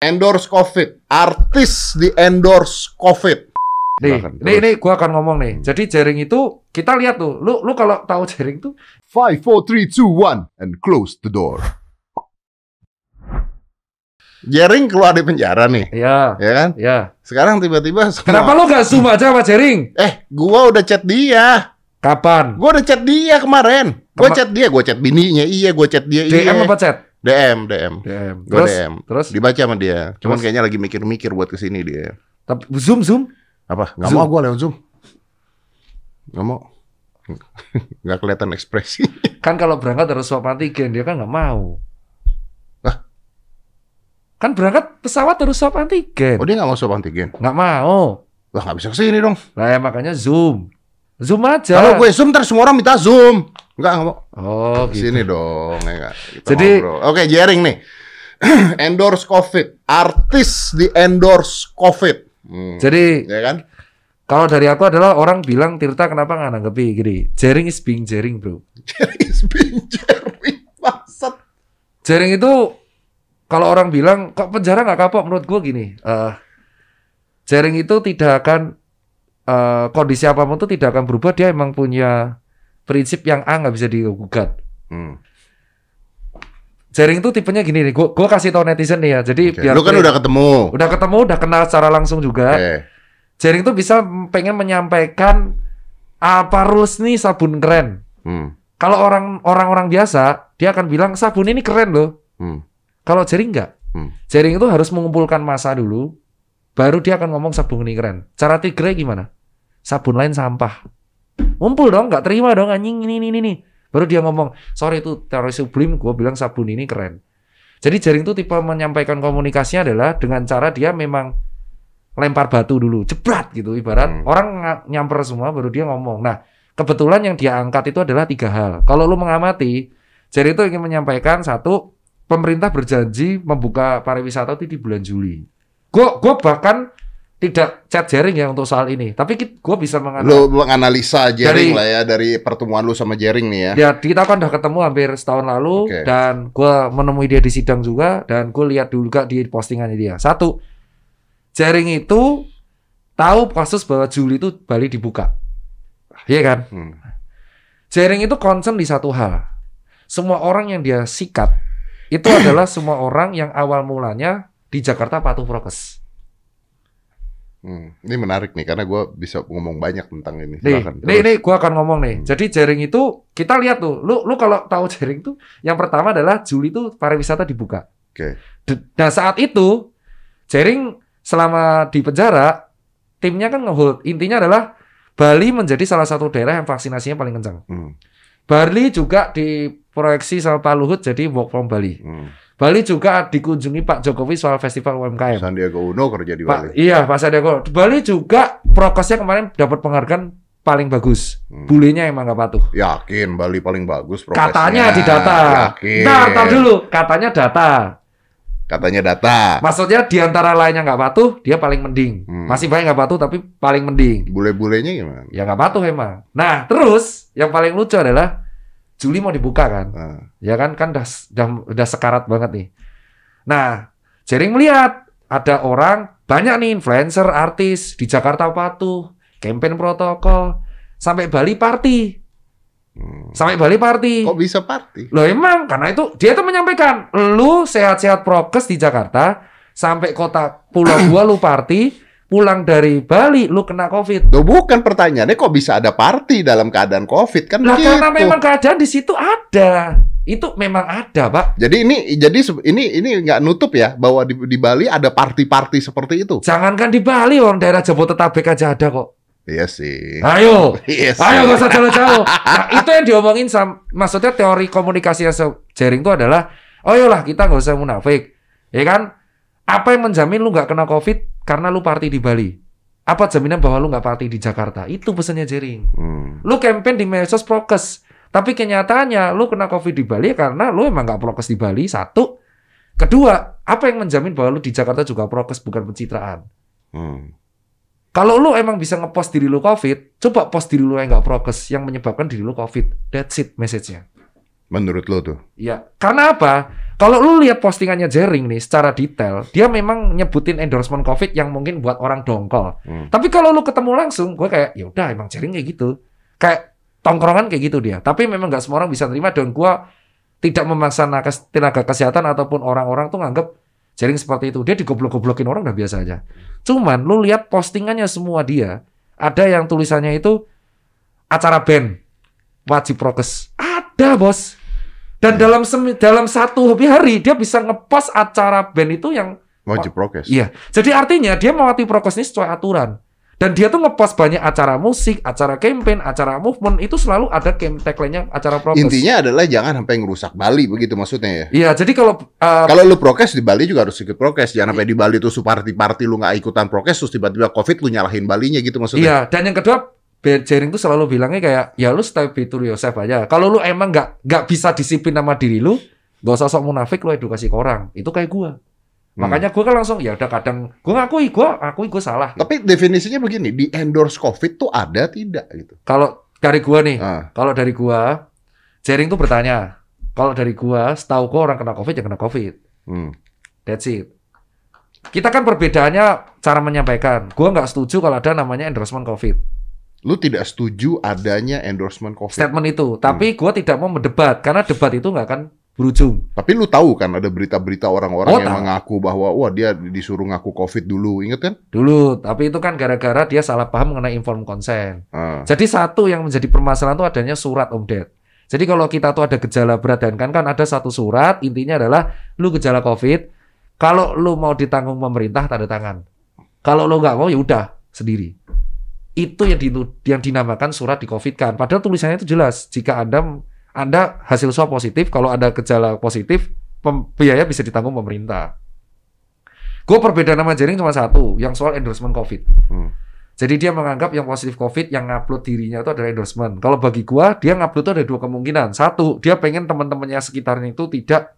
endorse COVID. Artis di endorse COVID. Nih, nih, nih, gua akan ngomong nih. Hmm. Jadi jaring itu kita lihat tuh. Lu, lu kalau tahu jaring tuh, Five, four, three, two, one, and close the door. Jering keluar dari penjara nih, ya, ya kan? ya. Sekarang tiba-tiba semua- Kenapa lu gak zoom aja sama jaring? Eh, gua udah chat dia. Kapan? Gua udah chat dia kemarin. Gua Kema- chat dia, gua chat bininya. Iya, gua chat dia. iya. DM apa chat? DM, DM. DM. Gua Terus, DM. terus, Dibaca sama dia. Cuman Terus? kayaknya lagi mikir-mikir buat ke sini dia. tapi zoom, zoom. Apa? Nggak Zoom. mau gua lewat Zoom. Nggak mau. Nggak kelihatan ekspresi. Kan kalau berangkat harus swab antigen, dia kan nggak mau. Lah? Kan berangkat pesawat harus swab antigen. Oh, dia nggak mau swab antigen. Nggak mau. Wah, nggak bisa ke sini dong. Lah ya makanya zoom. Zoom aja. Kalau gue Zoom, ntar semua orang minta Zoom. Nggak, nggak mau. Oh, gitu. Sini dong. Ya, nggak. Kita Jadi- ngobrol. Oke, Jering nih. endorse COVID. Artis di endorse COVID. Hmm. Jadi ya kan? kalau dari aku adalah orang bilang Tirta kenapa nggak nanggepi gini. Jaring is being jaring, bro. Jering is being Jering. Bangsat. Jaring itu kalau orang bilang kok penjara nggak kapok menurut gua gini. eh jaring itu tidak akan eh, kondisi apa pun itu tidak akan berubah. Dia emang punya prinsip yang A nggak bisa digugat. Hmm. Jaring itu tipenya gini nih. Gua, gua kasih tau netizen nih ya. Jadi Oke. biar Lu kan udah ketemu. udah ketemu, udah kenal secara langsung juga. Oke. Jaring itu bisa pengen menyampaikan apa rules nih sabun keren. Hmm. Kalau orang orang-orang biasa, dia akan bilang sabun ini keren loh. Hmm. Kalau jaring nggak. Hmm. Jaring itu harus mengumpulkan masa dulu, baru dia akan ngomong sabun ini keren. Cara tigre gimana? Sabun lain sampah. Ngumpul dong, nggak terima dong anjing ini ini ini. Baru dia ngomong, sorry itu teroris sublim, gue bilang sabun ini keren. Jadi jaring itu tipe menyampaikan komunikasinya adalah dengan cara dia memang lempar batu dulu, jebrat gitu ibarat Hmm. orang nyamper semua baru dia ngomong. Nah kebetulan yang dia angkat itu adalah tiga hal. Kalau lu mengamati, jaring itu ingin menyampaikan satu pemerintah berjanji membuka pariwisata itu di bulan Juli. Gue gua bahkan tidak chat jaring ya untuk soal ini, tapi gue bisa menganalisis. Lu menganalisa Jering Dari- lah ya dari pertemuan lu sama Jering nih ya. Ya, kita kan udah ketemu hampir setahun lalu Oke. dan gue menemui dia di sidang juga dan gue lihat dulu juga di postingannya dia. Satu, jaring itu tahu kasus bahwa Juli itu Bali dibuka, iya kan? Hmm. Jaring itu concern di satu hal. Semua orang yang dia sikat itu adalah semua orang yang awal mulanya di Jakarta patuh prokes. Hmm. Ini menarik nih karena gue bisa ngomong banyak tentang ini. Nih, Silakan, nih, terus. nih, gua akan ngomong nih. Hmm. Jadi jaring itu kita lihat tuh. Lu, lu kalau tahu jaring tuh, yang pertama adalah Juli itu pariwisata dibuka. Oke. D- Nah saat itu jaring selama di penjara, timnya kan ngehold. Intinya adalah Bali menjadi salah satu daerah yang vaksinasinya paling kencang. Hmm. Bali juga diproyeksi sama Pak Luhut jadi work from Bali. Hmm. Bali juga dikunjungi Pak Jokowi soal festival UMKM. Sandiaga Uno kerja di Bali. Pak, iya Pak Sandiaga. Bali juga prokesnya kemarin dapat penghargaan paling bagus. Hmm. Bulenya emang nggak patuh. Yakin Bali paling bagus prokesnya. Katanya di data. Yakin. Nah, dulu. Katanya data. Katanya data. Maksudnya di antara lainnya nggak patuh, dia paling mending. Hmm. Masih banyak nggak patuh, tapi paling mending. Bule-bulenya gimana? Ya nggak patuh emang. Nah, terus yang paling lucu adalah Juli mau dibuka kan? Nah, Ya kan kan udah udah, udah sekarat banget nih. Nah, Jering melihat ada orang banyak nih influencer, artis di Jakarta patuh, campaign protokol, sampai Bali party, hmm. sampai Bali party. Kok bisa party? Loh emang karena itu dia tuh menyampaikan, lu sehat-sehat prokes di Jakarta, sampai kota Pulau Gua lu party, pulang dari Bali lu kena Covid. Loh, bukan pertanyaannya kok bisa ada party dalam keadaan COVID kan Lah begitu. karena memang keadaan di situ ada. Itu memang ada, Pak. Jadi ini jadi ini ini nggak nutup ya bahwa di, di Bali ada party-party seperti itu. Jangankan di Bali, orang daerah Jabodetabek aja ada kok. Iya sih. Ayo, Iya sih. ayo gak usah jauh-jauh. Nah, itu yang diomongin sam maksudnya teori komunikasi yang jaring itu adalah, oh yolah kita nggak usah munafik, ya kan? Apa yang menjamin lu nggak kena COVID karena lu party di Bali? Apa jaminan bahwa lu nggak party di Jakarta? Itu pesannya jaring. Hmm. Lu campaign di medsos prokes, tapi kenyataannya lu kena COVID di Bali karena lu emang nggak prokes di Bali. Satu, kedua, apa yang menjamin bahwa lu di Jakarta juga prokes bukan pencitraan? Hmm. Kalau lu emang bisa ngepost diri lu COVID, coba post diri lu yang nggak prokes yang menyebabkan diri lu COVID. That's it message-nya. Menurut lo tuh. Ya, karena apa? Kalau lu lihat postingannya Jering nih secara detail, dia memang nyebutin endorsement COVID yang mungkin buat orang dongkol. Hmm. Tapi kalau lu ketemu langsung, gue kayak ya udah emang Jering kayak gitu. Kayak tongkrongan kayak gitu dia. Tapi memang nggak semua orang bisa terima dan gue tidak memaksa tenaga kesehatan ataupun orang-orang tuh nganggap Jering seperti itu. Dia digoblok-goblokin orang udah biasa aja. Cuman lu lihat postingannya semua dia, ada yang tulisannya itu acara band wajib prokes. Ada, Bos. Dan dalam semi, dalam satu hari dia bisa ngepost acara band itu yang Wajib prokes. Iya. Jadi artinya dia mewati prokes ini sesuai aturan. Dan dia tuh ngepost banyak acara musik, acara campaign, acara movement itu selalu ada tagline-nya acara prokes. Intinya adalah jangan sampai ngerusak Bali begitu maksudnya ya. Iya, jadi kalau uh, Kalau lu prokes di Bali juga harus ikut prokes. Jangan sampai di Bali tuh party-party lu nggak ikutan prokes terus tiba-tiba Covid lu nyalahin Balinya gitu maksudnya. iya, dan yang kedua Jering tuh selalu bilangnya kayak ya lu stay be true yourself aja. Kalau lu emang nggak nggak bisa disiplin sama diri lu, gak usah sok munafik lu edukasi ke orang. Itu kayak gua. Hmm. Makanya gua kan langsung ya udah kadang gua ngakui gua akui gua salah. Tapi definisinya begini, di endorse Covid tuh ada tidak gitu. Kalau dari gua nih, Ah, Kalau dari gua, Jering tuh bertanya, kalau dari gua, setahu gua orang kena COVID ya kena COVID. hmm. That's it. Kita kan perbedaannya cara menyampaikan. Gua nggak setuju kalau ada namanya endorsement COVID. Lu tidak setuju adanya endorsement Covid. Statement itu. Tapi gua tidak mau mendebat karena debat itu nggak akan berujung. Tapi lu tahu kan ada berita-berita orang-orang Oh, yang tahu. mengaku bahwa wah dia disuruh ngaku Covid dulu, inget kan? Dulu, tapi itu kan gara-gara dia salah paham mengenai inform consent. Ah. Jadi satu yang menjadi permasalahan itu adanya surat Om Ded. Jadi kalau kita tuh ada gejala berat dan kan kan ada satu surat intinya adalah lu gejala COVID, kalau lu mau ditanggung pemerintah tanda tangan. Kalau lu nggak mau ya udah sendiri. Itu yang di, yang dinamakan surat di COVID kan. Padahal tulisannya itu jelas. Jika Anda Anda hasil swab positif, kalau ada gejala positif, pem- biaya bisa ditanggung pemerintah. Gue perbedaan sama Jering cuma satu, yang soal endorsement COVID. Hmm. Jadi dia menganggap yang positif COVID yang ngupload dirinya itu adalah endorsement. Kalau bagi gua, dia ngupload itu ada dua kemungkinan. Satu, dia pengen teman-temannya sekitarnya itu tidak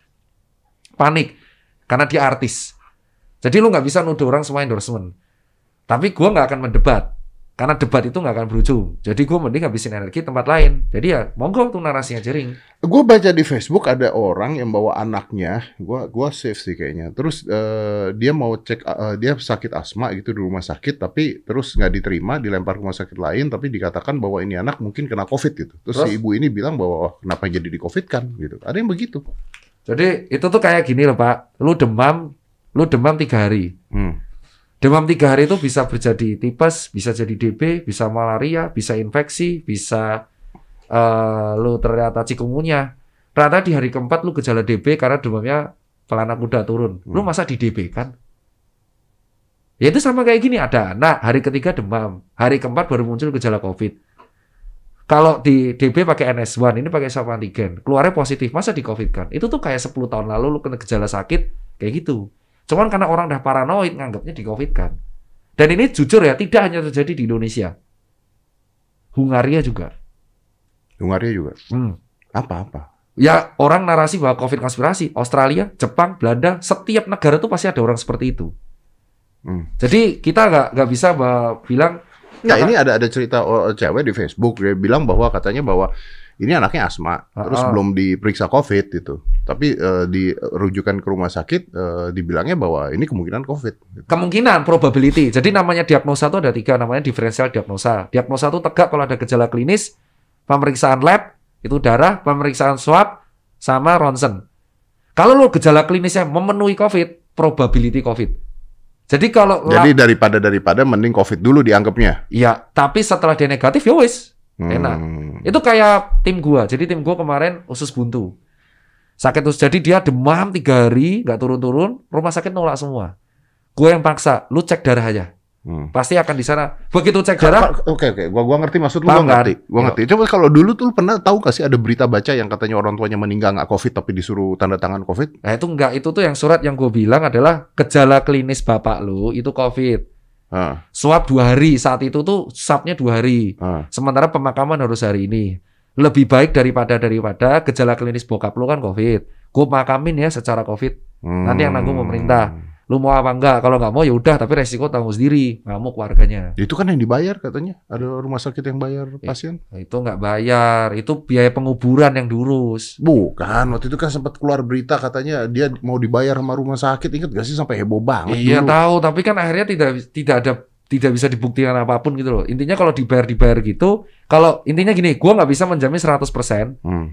panik karena dia artis. Jadi lu nggak bisa nuduh orang semua endorsement. Tapi gua nggak akan mendebat karena debat itu nggak akan berujung. Jadi gua mending habisin energi tempat lain. Jadi ya monggo tuh narasinya jering. Gue baca di Facebook ada orang yang bawa anaknya, gua gua save sih kayaknya. Terus eh, dia mau cek, eh, dia sakit asma gitu di rumah sakit, tapi terus nggak diterima, dilempar ke rumah sakit lain, tapi dikatakan bahwa ini anak mungkin kena COVID gitu. Terus, si Terus? ibu ini bilang bahwa "Wah, kenapa jadi di COVID kan gitu. Ada yang begitu. Jadi itu tuh kayak gini loh Pak. Lu demam, lu demam tiga hari. Hmm. Demam tiga hari itu bisa terjadi tipes, bisa jadi DB, bisa malaria, bisa infeksi, bisa eh lu ternyata cikungunya. Ternyata di hari keempat lu gejala DB karena demamnya pelana kuda turun. Lu Hmm. masa di DB kan? Ya itu sama kayak gini ada. Nah hari ketiga demam, hari keempat baru muncul gejala COVID. Kalau di DB pakai NS1, ini pakai swab antigen, keluarnya positif, masa di COVID kan? Itu tuh kayak 10 tahun lalu lu kena gejala sakit, kayak gitu. Cuman karena orang udah paranoid nganggapnya di COVID kan. Dan ini jujur ya, tidak hanya terjadi di Indonesia. Hungaria juga. Hungaria juga. Hmm. Apa-apa? Ya orang narasi bahwa COVID konspirasi. Australia, Jepang, Belanda, setiap negara tuh pasti ada orang seperti itu. Hmm. Jadi kita nggak nggak bisa bah- bilang Karena- ini ada ada cerita oh, cewek di Facebook dia bilang bahwa katanya bahwa ini anaknya asma, terus Ah-ah. belum diperiksa COVID gitu. Tapi eh, di rujukan ke rumah sakit eh, dibilangnya bahwa ini kemungkinan COVID. gitu. kemungkinan probability. Jadi namanya diagnosa itu ada tiga, namanya diferensial diagnosa. Diagnosa itu tegak kalau ada gejala klinis, pemeriksaan lab, itu darah, pemeriksaan swab, sama ronsen. Kalau lo gejala klinisnya memenuhi COVID, probability COVID. Jadi kalau Jadi daripada daripada mending COVID dulu dianggapnya. ya, tapi setelah dia negatif ya wis. Hmm. Enak. Itu kayak tim gua. Jadi tim gua kemarin usus buntu. Sakit usus. Jadi dia demam tiga hari, nggak turun-turun, rumah sakit nolak semua. Gue yang paksa, lu cek darah aja. Hmm. Pasti akan di sana. Begitu cek darah, Oke oke, gua gua ngerti maksud lu, gua kan? ngerti. Gua ngerti. Coba kalau dulu tuh lu pernah tahu gak sih ada berita baca yang katanya orang tuanya meninggal nggak COVID tapi disuruh tanda tangan COVID? Nah itu enggak, itu tuh yang surat yang gue bilang adalah gejala klinis bapak lu itu COVID. Ah, Swab dua hari, saat itu tuh swabnya dua hari. ah. Sementara pemakaman harus hari ini. Lebih baik daripada daripada gejala klinis bokap lu kan COVID. Gue makamin ya secara COVID. Nanti yang nanggung Hmm. pemerintah. Lu mau apa enggak? Kalau nggak mau ya udah, tapi resiko tanggung sendiri, ngamuk keluarganya. Itu kan yang dibayar katanya. Ada rumah sakit yang bayar Iya. pasien. Nah, itu nggak bayar, itu biaya penguburan yang diurus. Bukan, waktu itu kan sempat keluar berita katanya dia mau dibayar sama rumah sakit. Ingat gak sih sampai heboh banget Iya dulu. tahu, tapi kan akhirnya tidak tidak ada tidak bisa dibuktikan apa pun gitu loh. Intinya kalau dibayar dibayar gitu, kalau intinya gini, gua nggak bisa menjamin 100%, Hmm.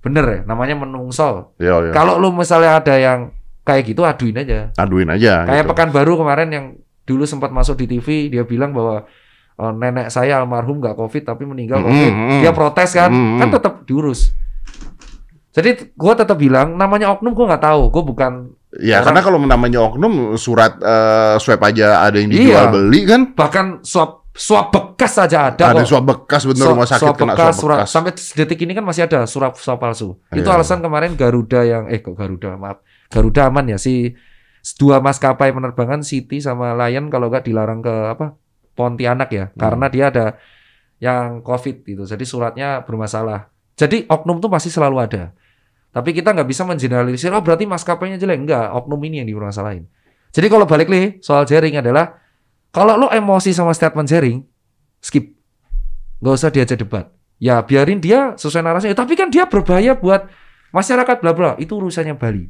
bener ya, namanya menungso. Ya, ya. Kalau lu misalnya ada yang kayak gitu, aduin aja. Aduin aja. Kayak gitu. Pekanbaru kemarin yang dulu sempat masuk di TV, dia bilang bahwa eh, nenek saya almarhum nggak covid tapi meninggal covid. mm, mm. Dia protes kan, Mm, kan mm. tetap diurus. Jadi gua tetap bilang namanya oknum gua nggak tahu, gua bukan Ya, Orang- karena kalau namanya oknum surat eh, swab aja ada yang dijual Iya. beli kan. bahkan swab swab bekas saja ada Ada kok. swab bekas bener Swab- rumah sakit swab kena bekas, swab surat- bekas. sampai detik ini kan masih ada surat swab palsu. Itu Iya. alasan kemarin Garuda yang eh kok Garuda maaf Garuda aman ya si dua maskapai penerbangan City sama Lion kalau nggak dilarang ke apa Pontianak ya Hmm. karena dia ada yang COVID gitu. Jadi suratnya bermasalah. Jadi oknum tuh pasti selalu ada. Tapi kita nggak bisa mengeneralisir, oh berarti maskapainya jelek. Enggak, oknum ini yang dipermasalahin. Jadi kalau balik nih soal jaring adalah, kalau lo emosi sama statement jaring, skip. Nggak usah diajak debat. Ya biarin dia sesuai narasinya. Tapi kan dia berbahaya buat masyarakat bla bla. Itu urusannya Bali.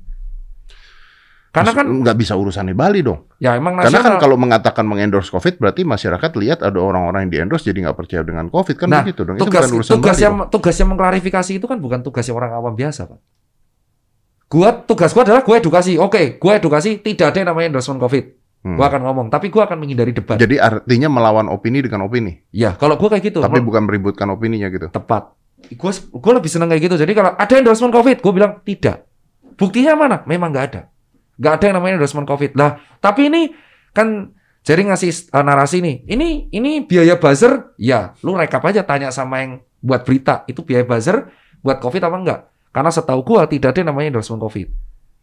Karena kan nggak bisa urusannya Bali dong. ya emang Karena kan nasional. kalau mengatakan mengendorse COVID berarti masyarakat lihat ada orang-orang yang diendorse jadi nggak percaya dengan COVID kan Nah, begitu dong. Itu tugas bukan urusan tugas Bali yang dong. tugas yang mengklarifikasi itu kan bukan tugasnya orang awam biasa pak. Gua tugas gua adalah gua edukasi. Oke, gua edukasi tidak ada yang namanya endorsement COVID. Hmm. Gua akan ngomong, tapi gua akan menghindari debat. Jadi artinya melawan opini dengan opini, ya, kalau gua kayak gitu, tapi bukan meributkan opininya gitu. tepat. Gua gua lebih seneng kayak gitu. Jadi kalau ada endorsement COVID, gua bilang tidak. Buktinya mana? Memang nggak ada. Nggak ada yang namanya endorsement COVID. Lah, tapi ini kan jadi ngasih uh, narasi nih. Ini ini biaya buzzer, ya, lu rekap aja tanya sama yang buat berita, itu biaya buzzer buat COVID apa enggak? Karena setahu gua tidak ada yang namanya endorsement COVID.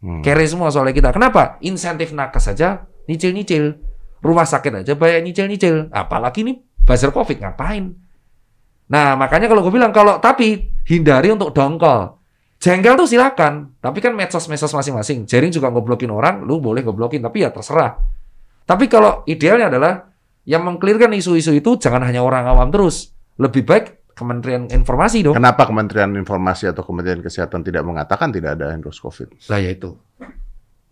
Hmm. Kere semua soalnya kita. Kenapa? Insentif nakes saja nyicil-nyicil. Rumah sakit aja bayar nyicil-nyicil. Apalagi nih buzzer COVID ngapain? Nah, makanya kalau gue bilang kalau tapi hindari untuk dongkol. Jengkel tuh silakan, tapi kan medsos-medsos masing-masing. Jaring juga ngoblokin orang, lu boleh ngoblokin, tapi ya terserah. Tapi kalau idealnya adalah yang mengklirkan isu-isu itu jangan hanya orang awam terus. Lebih baik Kementerian Informasi dong. Kenapa Kementerian Informasi atau Kementerian Kesehatan tidak mengatakan tidak ada endorse COVID? Lah ya itu.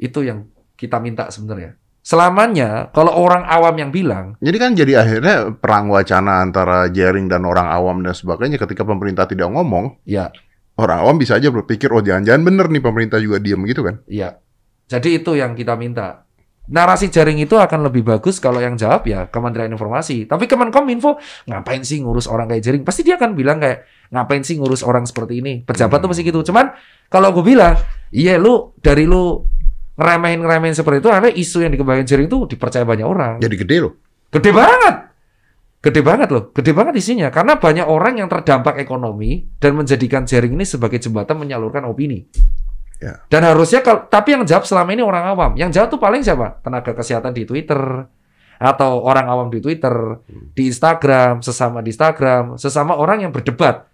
Itu yang kita minta sebenarnya. Selamanya kalau orang awam yang bilang, Jadi kan jadi akhirnya perang wacana antara jaring dan orang awam dan sebagainya ketika pemerintah tidak ngomong, ya, orang awam bisa aja berpikir oh jangan-jangan bener nih pemerintah juga diam gitu kan. ya. Jadi itu yang kita minta. Narasi jaring itu akan lebih bagus kalau yang jawab ya Kementerian Informasi. Tapi Kemenkominfo ngapain sih ngurus orang kayak jaring? Pasti dia akan bilang kayak ngapain sih ngurus orang seperti ini? Pejabat tuh pasti gitu. Cuman kalau gue bilang, iya lu dari lu ngeremehin ngeremehin seperti itu, akhirnya isu yang dikembangin jaring itu dipercaya banyak orang. Jadi gede loh. Gede banget. Gede banget loh. Gede banget isinya. Karena banyak orang yang terdampak ekonomi dan menjadikan jaring ini sebagai jembatan menyalurkan opini. Ya. Dan harusnya kalau tapi yang jawab selama ini orang awam. Yang jawab tuh paling siapa? Tenaga kesehatan di Twitter atau orang awam di Twitter, di Instagram, sesama di Instagram, sesama orang yang berdebat.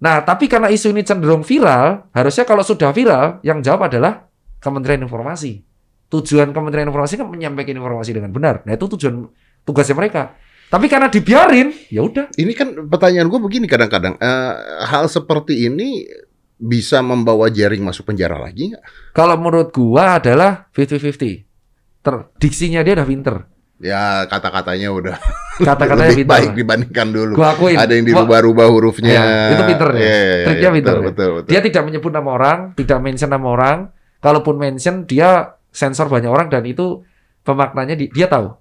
Nah, tapi karena isu ini cenderung viral, harusnya kalau sudah viral, yang jawab adalah Kementerian Informasi. Tujuan Kementerian Informasi kan menyampaikan informasi dengan benar. Nah, itu tujuan tugasnya mereka. Tapi karena dibiarin, ya udah. Ini kan pertanyaan gue begini kadang-kadang eh, hal seperti ini bisa membawa jaring masuk penjara lagi nggak? Kalau menurut gua adalah 50-50. Ter, diksinya dia udah pinter. Ya kata-katanya udah Kata-katanya lebih pinter. baik dibandingkan dulu. Gua akuin. Ada yang dirubah-rubah hurufnya. Ya, itu pinter ya. Iya, iya, Triknya iya, pinter betul, ya. betul, betul. Dia tidak menyebut nama orang, tidak mention nama orang. Kalaupun mention, dia sensor banyak orang dan itu pemaknanya di- dia tahu.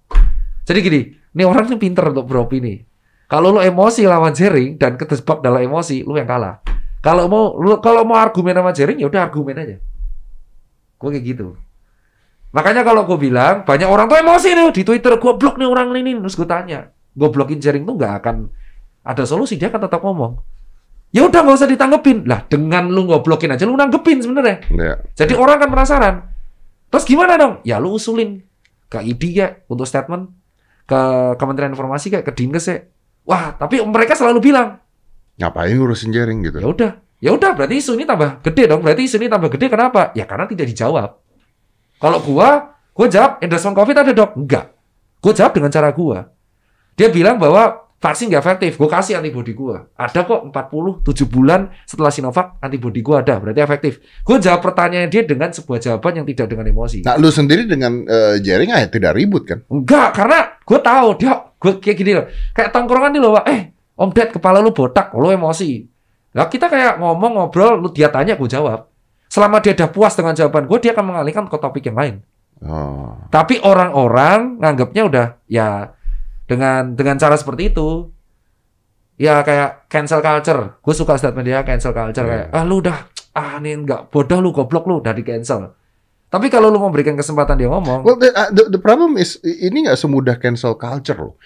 Jadi gini, ini orang ini pinter untuk beropini. Kalau lu emosi lawan jaring dan ketebak dalam emosi, lu yang kalah. Kalau mau lu kalau mau argumen sama jaring ya udah argumen aja. Gue kayak gitu. Makanya kalau gue bilang banyak orang tuh emosi nih di Twitter, gue blok nih orang ini, terus gue tanya, gue blokin jaring tuh nggak akan ada solusi, dia akan tetap ngomong. Ya udah nggak usah ditanggepin. Lah dengan lu blokin aja lu nanggepin sebenarnya. Ya. Jadi orang kan penasaran. Terus gimana dong? Ya lu usulin ke ID ya untuk statement ke Kementerian Informasi kayak ke Dinkes ya. Wah, tapi mereka selalu bilang, Ngapain ngurusin jaring gitu? ya udah, ya udah berarti isu ini tambah gede dong. Berarti isu ini tambah gede kenapa? Ya karena tidak dijawab. Kalau gua Gue jawab, endorsement COVID ada dok? Enggak. Gue jawab dengan cara gue. Dia bilang bahwa vaksin nggak efektif. Gue kasih antibody gue. Ada kok 40, 7 bulan setelah Sinovac, antibody gue ada. Berarti efektif. Gue jawab pertanyaan dia dengan sebuah jawaban yang tidak dengan emosi. Nah, lu sendiri dengan uh, jaring ah tidak ribut kan? Enggak, karena gue tahu dia gue kayak gini loh. Kayak tongkrongan nih loh. Eh, Om Ded, kepala lu botak, lu emosi. Nah, kita kayak ngomong, ngobrol, lu dia tanya, gue jawab. Selama dia udah puas dengan jawaban gue, dia akan mengalihkan ke topik yang lain. Oh. Tapi orang-orang nganggapnya udah ya dengan dengan cara seperti itu ya kayak cancel culture. Gue suka statement dia cancel culture Yeah. kayak ah lu udah ah ini enggak bodoh lu goblok lu udah di cancel. Tapi kalau lu memberikan kesempatan dia ngomong, Well, the, uh, the, the problem is ini nggak semudah cancel culture loh.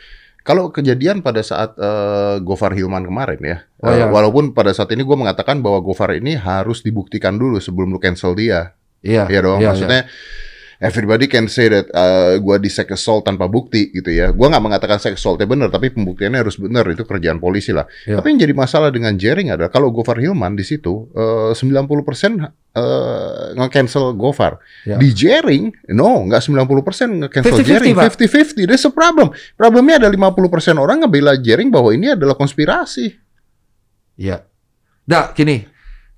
Kalau kejadian pada saat uh, Gofar Hilman kemarin ya, Oh, uh, iya. walaupun pada saat ini gue mengatakan bahwa Gofar ini harus dibuktikan dulu sebelum lu cancel dia, iya, ya dong. iya, Maksudnya everybody can say that uh, gue di sex assault tanpa bukti gitu ya. Gue nggak mengatakan sex assaultnya benar, tapi pembuktiannya harus benar itu kerjaan polisi lah. Iya. Tapi yang jadi masalah dengan Jering adalah kalau Gofar Hilman di situ uh, 90% uh, nge-cancel Gofar. Iya. Di Jering, no, nggak 90% nge-cancel 50-50, Jering. Pak. 50-50, there's a problem. Problemnya ada 50% orang ngebela Jering bahwa ini adalah konspirasi. iya. Nah, gini,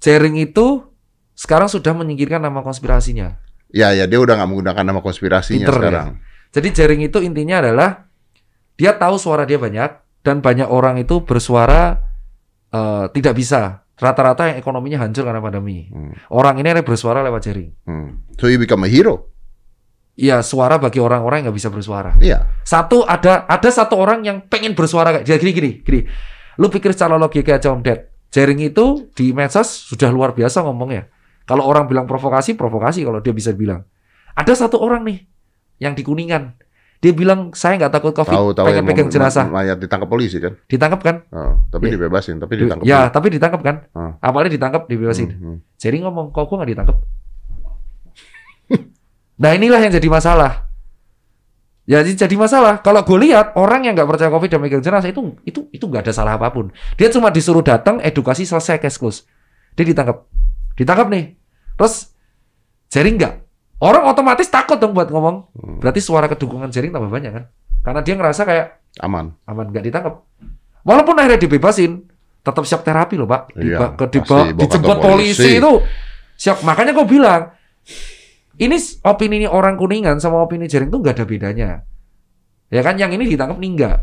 Jering itu sekarang sudah menyingkirkan nama konspirasinya. Ya, ya, dia udah nggak menggunakan nama konspirasinya Pinter ya. sekarang. Jadi Jering itu intinya adalah dia tahu suara dia banyak dan banyak orang itu bersuara eh, tidak bisa. Rata-rata yang ekonominya hancur karena pandemi. Hmm, Orang ini ada bersuara lewat Jering. hmm. So you become a hero. Iya, suara bagi orang-orang yang nggak bisa bersuara. Iya. Satu ada ada satu orang yang pengen bersuara kayak dia gini gini gini. Lu pikir secara logika aja Om Ded. Jaring itu di medsos sudah luar biasa ngomongnya. Kalau orang bilang provokasi, provokasi kalau dia bisa bilang. Ada satu orang nih yang di Kuningan. Dia bilang saya nggak takut covid, Tahu tahu pengen pegang jenazah. mayat ditangkap polisi kan. Ditangkap kan? Oh, tapi Iya. dibebasin, tapi Di- ditangkap. ya, dulu. tapi ditangkap kan? Ah. Awalnya ditangkap, dibebasin. Hmm, hmm. Jaring ngomong, kok gua nggak ditangkap? nah inilah yang jadi masalah. Ya jadi jadi masalah. Kalau gue lihat orang yang nggak percaya covid dan megang jenazah itu itu itu nggak ada salah apa pun. Dia cuma disuruh datang, edukasi selesai case close. Dia ditangkap, ditangkap nih. Terus jaring nggak? Orang otomatis takut dong buat ngomong. Hmm. Berarti suara kedukungan jaring tambah banyak kan? Karena dia ngerasa kayak Aman. aman nggak ditangkap. Walaupun akhirnya dibebasin, tetap siap terapi loh pak. Iya, Diba- ke, pasti diba- bawa dijemput polisi. polisi itu siap. Makanya gue bilang, ini opini orang kuningan sama opini jaring tuh nggak ada bedanya. Ya kan, yang ini ditangkap nih enggak.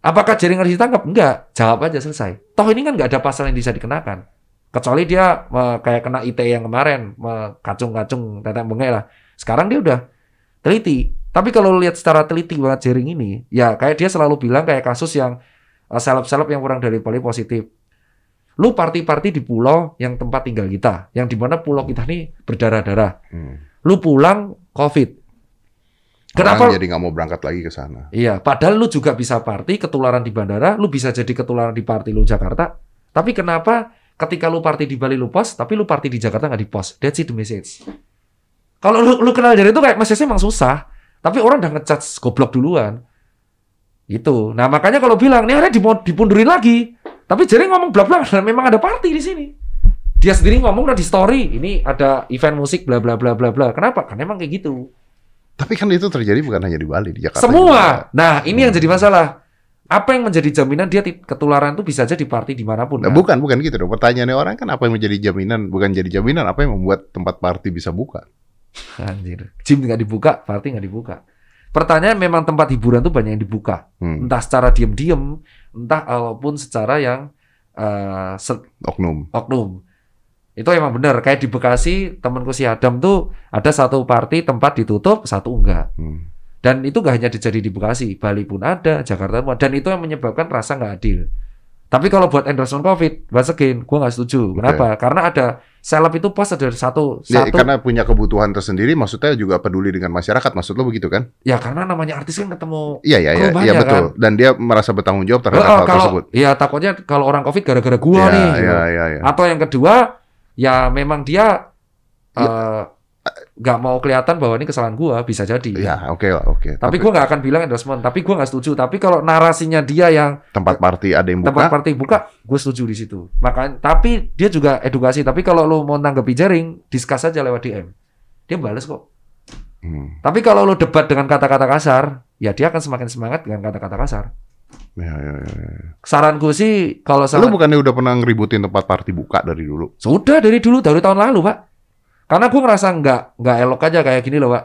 Apakah jaring harus ditangkap? Enggak. Jawab aja selesai. Toh ini kan nggak ada pasal yang bisa dikenakan. Kecuali dia eh, kayak kena IT yang kemarin, eh, kacung-kacung tetek bengek lah. Sekarang dia udah teliti. Tapi kalau lihat secara teliti banget jaring ini, ya kayak dia selalu bilang kayak kasus yang eh, seleb-seleb yang kurang dari poli positif. Lu party-party di pulau yang tempat tinggal kita, yang di mana pulau kita nih berdarah-darah. Hmm. Lu pulang COVID. Kenapa? Orang jadi nggak mau berangkat lagi ke sana. Iya, padahal lu juga bisa party, ketularan di bandara, lu bisa jadi ketularan di party lu Jakarta. Tapi kenapa ketika lu party di Bali lu pos, tapi lu party di Jakarta nggak di pos? That's it the message. Kalau lu, lu kenal dari itu kayak message emang susah. Tapi orang udah ngechat goblok duluan. Itu. Nah makanya kalau bilang, nih akhirnya dipundurin lagi. Tapi jadi ngomong bla bla, memang ada party di sini. Dia sendiri ngomong udah di story, ini ada event musik bla bla bla bla bla. Kenapa? Karena emang kayak gitu. Tapi kan itu terjadi bukan hanya di Bali, di Jakarta. Semua. Nah, ini yang jadi masalah. Apa yang menjadi jaminan dia ketularan itu bisa aja di party di mana pun. Nah, kan? bukan, bukan gitu dong. Pertanyaannya orang kan apa yang menjadi jaminan, bukan jadi jaminan, apa yang membuat tempat party bisa buka? Anjir. Gym nggak dibuka, party nggak dibuka. Pertanyaan memang tempat hiburan tuh banyak yang dibuka. Hmm. Entah secara diem-diem, entah ataupun secara yang eh, se- Oknum. oknum. Itu emang benar. Kayak di Bekasi, temanku si Adam tuh ada satu party tempat ditutup, satu enggak. Hmm. Dan itu nggak hanya terjadi di Bekasi, Bali pun ada, Jakarta pun ada. Dan itu yang menyebabkan rasa nggak adil. Tapi kalau buat endorsement COVID, once again, gue nggak setuju. Kenapa? Karena ada seleb itu pas ada satu, Ya, satu. karena punya kebutuhan tersendiri, maksudnya juga peduli dengan masyarakat. Maksud lo begitu kan? Ya karena namanya artis kan ketemu. Iya, iya, iya, iya betul. kan? Dan dia merasa bertanggung jawab terhadap Oh, hal kalau, tersebut. ya takutnya kalau orang COVID gara-gara gua Iya, nih. gitu. iya, iya, iya. Atau yang kedua, ya memang dia Ya. eh, nggak mau kelihatan bahwa ini kesalahan gua, bisa jadi. Ya, oke lah, oke. Tapi gua nggak akan bilang endorsement. Tapi gua nggak setuju. Tapi kalau narasinya dia yang tempat party ada yang tempat buka, party buka, gue setuju di situ. Makanya, tapi dia juga edukasi. Tapi kalau lu mau nanggepi jaring, discuss aja lewat DM. Dia balas kok. Hmm. Tapi kalau lu debat dengan kata-kata kasar, ya dia akan semakin semangat dengan kata-kata kasar. Ya, ya, ya, ya. Saranku sih kalau Lu sama bukannya udah pernah ngeributin tempat party buka dari dulu? sudah dari dulu dari tahun lalu pak. Karena gue ngerasa nggak nggak elok aja kayak gini loh pak.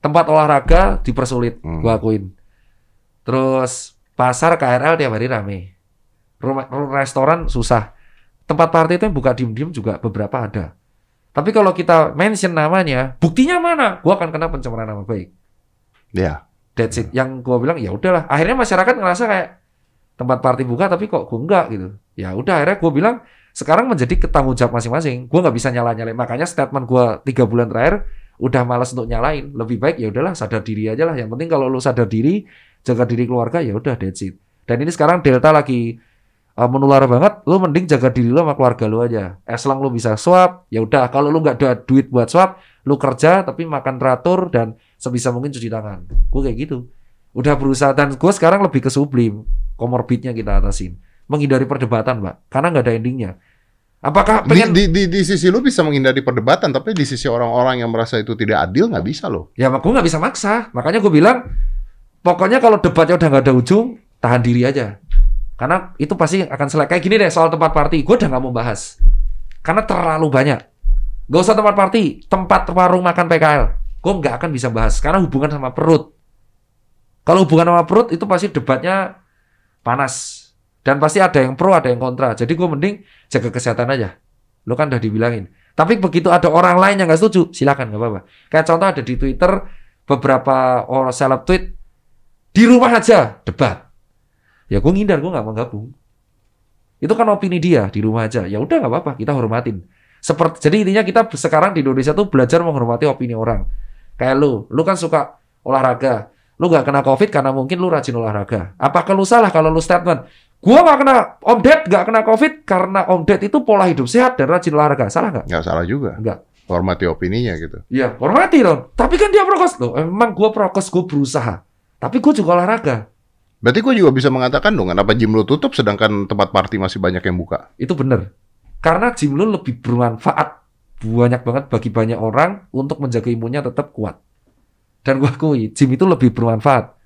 Tempat olahraga dipersulit, Hmm. gue akuin. Terus pasar KRL tiap hari rame. Rumah restoran susah. Tempat party itu yang buka diem-diem juga beberapa ada. Tapi kalau kita mention namanya, buktinya mana? Gua akan kena pencemaran nama baik. Ya. That's it. Yang gua bilang ya udahlah. Akhirnya masyarakat ngerasa kayak tempat party buka tapi kok gua enggak gitu. Ya udah akhirnya gua bilang sekarang menjadi ketanggung jawab masing-masing. Gua nggak bisa nyala-nyalain. Makanya statement gua tiga bulan terakhir udah malas untuk nyalain. Lebih baik ya udahlah sadar diri aja lah. Yang penting kalau lu sadar diri, jaga diri keluarga ya udah that's it. Dan ini sekarang Delta lagi uh, menular banget, lu mending jaga diri lu sama keluarga lu aja. As long lu bisa swab, ya udah. Kalau lu nggak ada duit buat swab, lu kerja tapi makan teratur dan sebisa mungkin cuci tangan. Gue kayak gitu. Udah berusaha dan gue sekarang lebih ke sublim, komorbidnya kita atasin, menghindari perdebatan, mbak, karena nggak ada endingnya. Apakah Di, pengen? di, di, di sisi lu bisa menghindari perdebatan, tapi di sisi orang-orang yang merasa itu tidak adil nggak bisa loh. Ya, gue nggak bisa maksa. Makanya gue bilang, pokoknya kalau debatnya udah nggak ada ujung, tahan diri aja. Karena itu pasti akan selesai. Kayak gini deh soal tempat party, gue udah nggak mau bahas. Karena terlalu banyak. Gak usah tempat party, tempat warung makan PKL. Gue nggak akan bisa bahas karena hubungan sama perut. Kalau hubungan sama perut itu pasti debatnya panas dan pasti ada yang pro, ada yang kontra. Jadi gue mending jaga kesehatan aja. Lo kan udah dibilangin. Tapi begitu ada orang lain yang nggak setuju, silakan nggak apa-apa. Kayak contoh ada di Twitter beberapa orang seleb tweet di rumah aja debat. Ya gue ngindar, gue nggak mau gabung. Itu kan opini dia di rumah aja. Ya udah nggak apa-apa, kita hormatin. Seperti jadi intinya kita sekarang di Indonesia tuh belajar menghormati opini orang. Kayak lu, lu kan suka olahraga. Lu nggak kena COVID karena mungkin lu rajin olahraga. Apakah lu salah kalau lu statement? Gua nggak kena Om Ded nggak kena COVID karena Om Ded itu pola hidup sehat dan rajin olahraga. Salah nggak? Nggak salah juga. Nggak. Hormati opininya gitu. Iya, hormati dong. Tapi kan dia prokes loh. Emang gua prokes, gua berusaha. Tapi gua juga olahraga. Berarti gue juga bisa mengatakan dong, kenapa gym lu tutup sedangkan tempat party masih banyak yang buka? Itu bener. Karena gym lu lebih bermanfaat banyak banget bagi banyak orang untuk menjaga imunnya tetap kuat. Dan gua akui, gym itu lebih bermanfaat.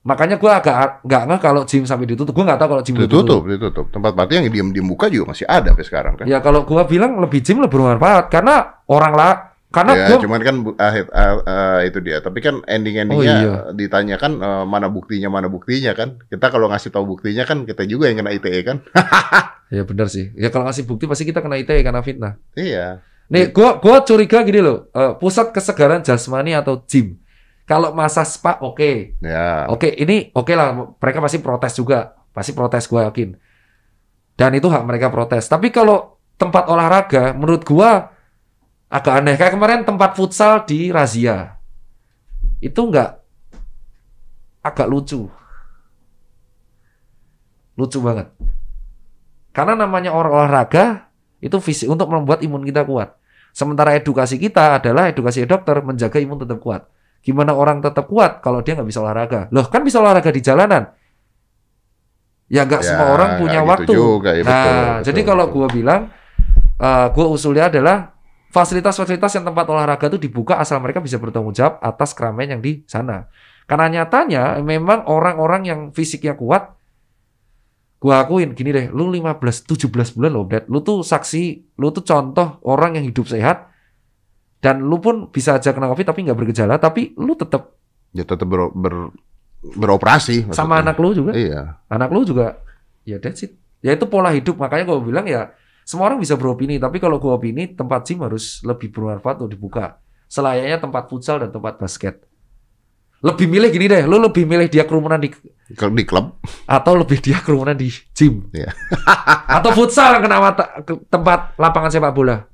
Makanya gua agak nggak nggak kalau gym sampai ditutup. Gua nggak tahu kalau gym Ditutup, ditutup. Tempat party yang diem-diem buka juga masih ada sampai sekarang kan? Ya kalau gua bilang lebih gym lebih bermanfaat karena orang lah karena ya, gua cuman kan ah, ah, ah, itu dia. Tapi kan ending-endingnya Oh, iya. ditanyakan eh, mana buktinya, mana buktinya kan? Kita kalau ngasih tahu buktinya kan kita juga yang kena ITE kan? ya benar sih. Ya kalau ngasih bukti pasti kita kena ITE karena fitnah. iya. Nih, gua gua curiga gini loh, eh, pusat kesegaran jasmani atau gym. Kalau masa spa oke. Ya. Oke, ini oke lah, mereka pasti protes juga. Pasti protes gua yakin. Dan itu hak mereka protes. Tapi kalau tempat olahraga menurut gua agak aneh. Kayak kemarin tempat futsal di razia. Itu enggak agak lucu. Lucu banget. Karena namanya orang olahraga itu fisik untuk membuat imun kita kuat. Sementara edukasi kita adalah edukasi dokter menjaga imun tetap kuat. Gimana orang tetap kuat kalau dia nggak bisa olahraga? Loh kan bisa olahraga di jalanan. Ya nggak Ya, semua orang punya gitu waktu. juga, ya, nah, betul, betul, jadi kalau gua bilang, eh gua usulnya adalah fasilitas-fasilitas yang tempat olahraga itu dibuka asal mereka bisa bertanggung jawab atas keramaian yang di sana. Karena nyatanya memang orang-orang yang fisiknya kuat, gua akuin gini deh, lu 15 17 bulan loh, Dad. Lu tuh saksi, lu tuh contoh orang yang hidup sehat dan lu pun bisa aja kena Covid tapi nggak bergejala, tapi lu tetap Ya tetap ber, ber- beroperasi. sama maksudnya. anak lu juga. Iya. anak lu juga ya that's it ya itu pola hidup makanya gue bilang ya semua orang bisa beropini tapi kalau gue opini tempat gym harus lebih bermanfaat untuk dibuka selayaknya tempat futsal dan tempat basket lebih milih gini deh lu lebih milih dia kerumunan di di klub, atau lebih dia kerumunan di gym Iya. atau futsal yang kena mata, ke tempat lapangan sepak bola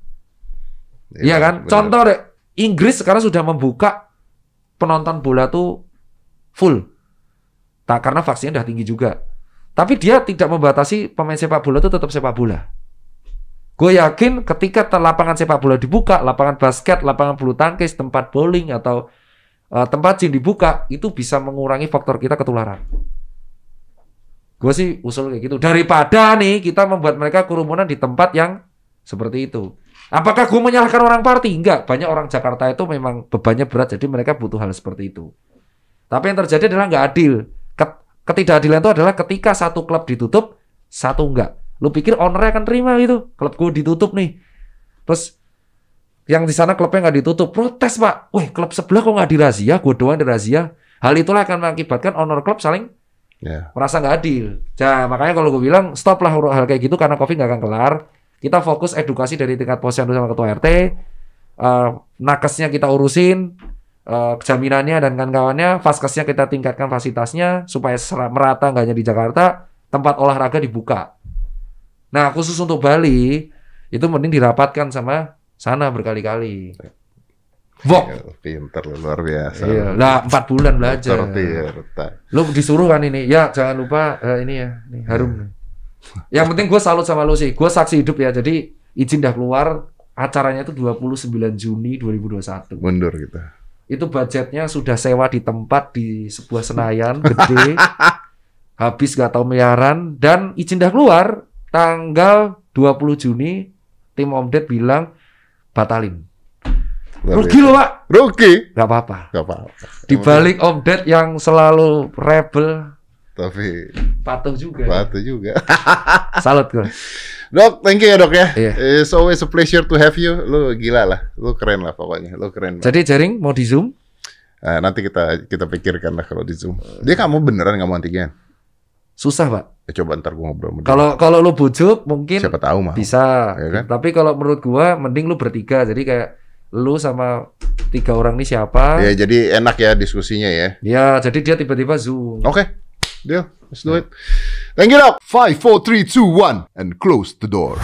Iya kan? benar. contoh deh Inggris sekarang sudah membuka penonton bola tuh full. Tak karena vaksinnya udah tinggi juga. Tapi dia tidak membatasi pemain sepak bola itu tetap sepak bola. Gue yakin ketika lapangan sepak bola dibuka lapangan basket lapangan bulu tangkis tempat bowling atau eh, tempat gym dibuka itu bisa mengurangi faktor kita ketularan. Gue sih usul kayak gitu. Daripada nih kita membuat mereka kerumunan di tempat yang seperti itu Apakah gue menyalahkan orang party? Enggak. Banyak orang Jakarta itu memang bebannya berat, jadi mereka butuh hal seperti itu. Tapi yang terjadi adalah nggak adil. Ket- Ketidakadilan itu adalah ketika satu klub ditutup, satu enggak. Lu pikir ownernya akan terima gitu? Klub gue ditutup nih. Terus yang di sana klubnya nggak ditutup, protes pak. Wih, klub sebelah kok nggak dirazia? Gue doang dirazia. Hal itulah akan mengakibatkan owner klub saling Ya. merasa nggak adil. Nah, makanya kalau gue bilang stop lah hal kayak gitu karena COVID nggak akan kelar. Kita fokus edukasi dari tingkat posyandu sama ketua RT. Eh, nakesnya kita urusin, eh, jaminannya dan kawan-kawannya. Vaskesnya kita tingkatkan fasilitasnya supaya merata nggak hanya di Jakarta. Tempat olahraga dibuka. Nah, khusus untuk Bali itu mending dirapatkan sama sana berkali-kali. Vok. Ya, pinter lu, luar biasa. Iya, lah empat bulan belajar. Lu disuruh kan ini, ya jangan lupa eh, ini ya, ini harum. Yang penting gue salut sama lu sih, gue saksi hidup ya. Jadi izin dah keluar, acaranya itu 29 Juni 2021. Mundur gitu. Itu budgetnya sudah sewa di tempat di sebuah Senayan gede, habis gak tahu miliaran dan izin dah keluar tanggal 20 Juni tim Om Ded bilang batalin. Rugi loh pak, Rugi. gak apa-apa. Gak apa-apa. Di balik Om Ded yang selalu rebel, Tapi patuh juga. batu juga. Salut gue. Dok, thank you ya dok ya. Iya. It's always a pleasure to have you. Lu gila lah. Lu keren lah pokoknya. Lu keren. banget. Jadi jaring mau di zoom? Nah, nanti kita kita pikirkan lah kalau di Zoom. Dia kamu beneran nggak mau antigen? Susah pak. Ya, coba ntar gua ngobrol. Kalau kalau lu bujuk mungkin Siapa tahu mah. bisa. Ya kan? Tapi kalau menurut gua mending lu bertiga. Jadi kayak lu sama tiga orang ini siapa? Ya jadi enak ya diskusinya ya. Ya, jadi dia tiba-tiba zoom. Oke. Deal. Let's do it. Thank you dok. 5, 4, 3, 2, 1, and close the door.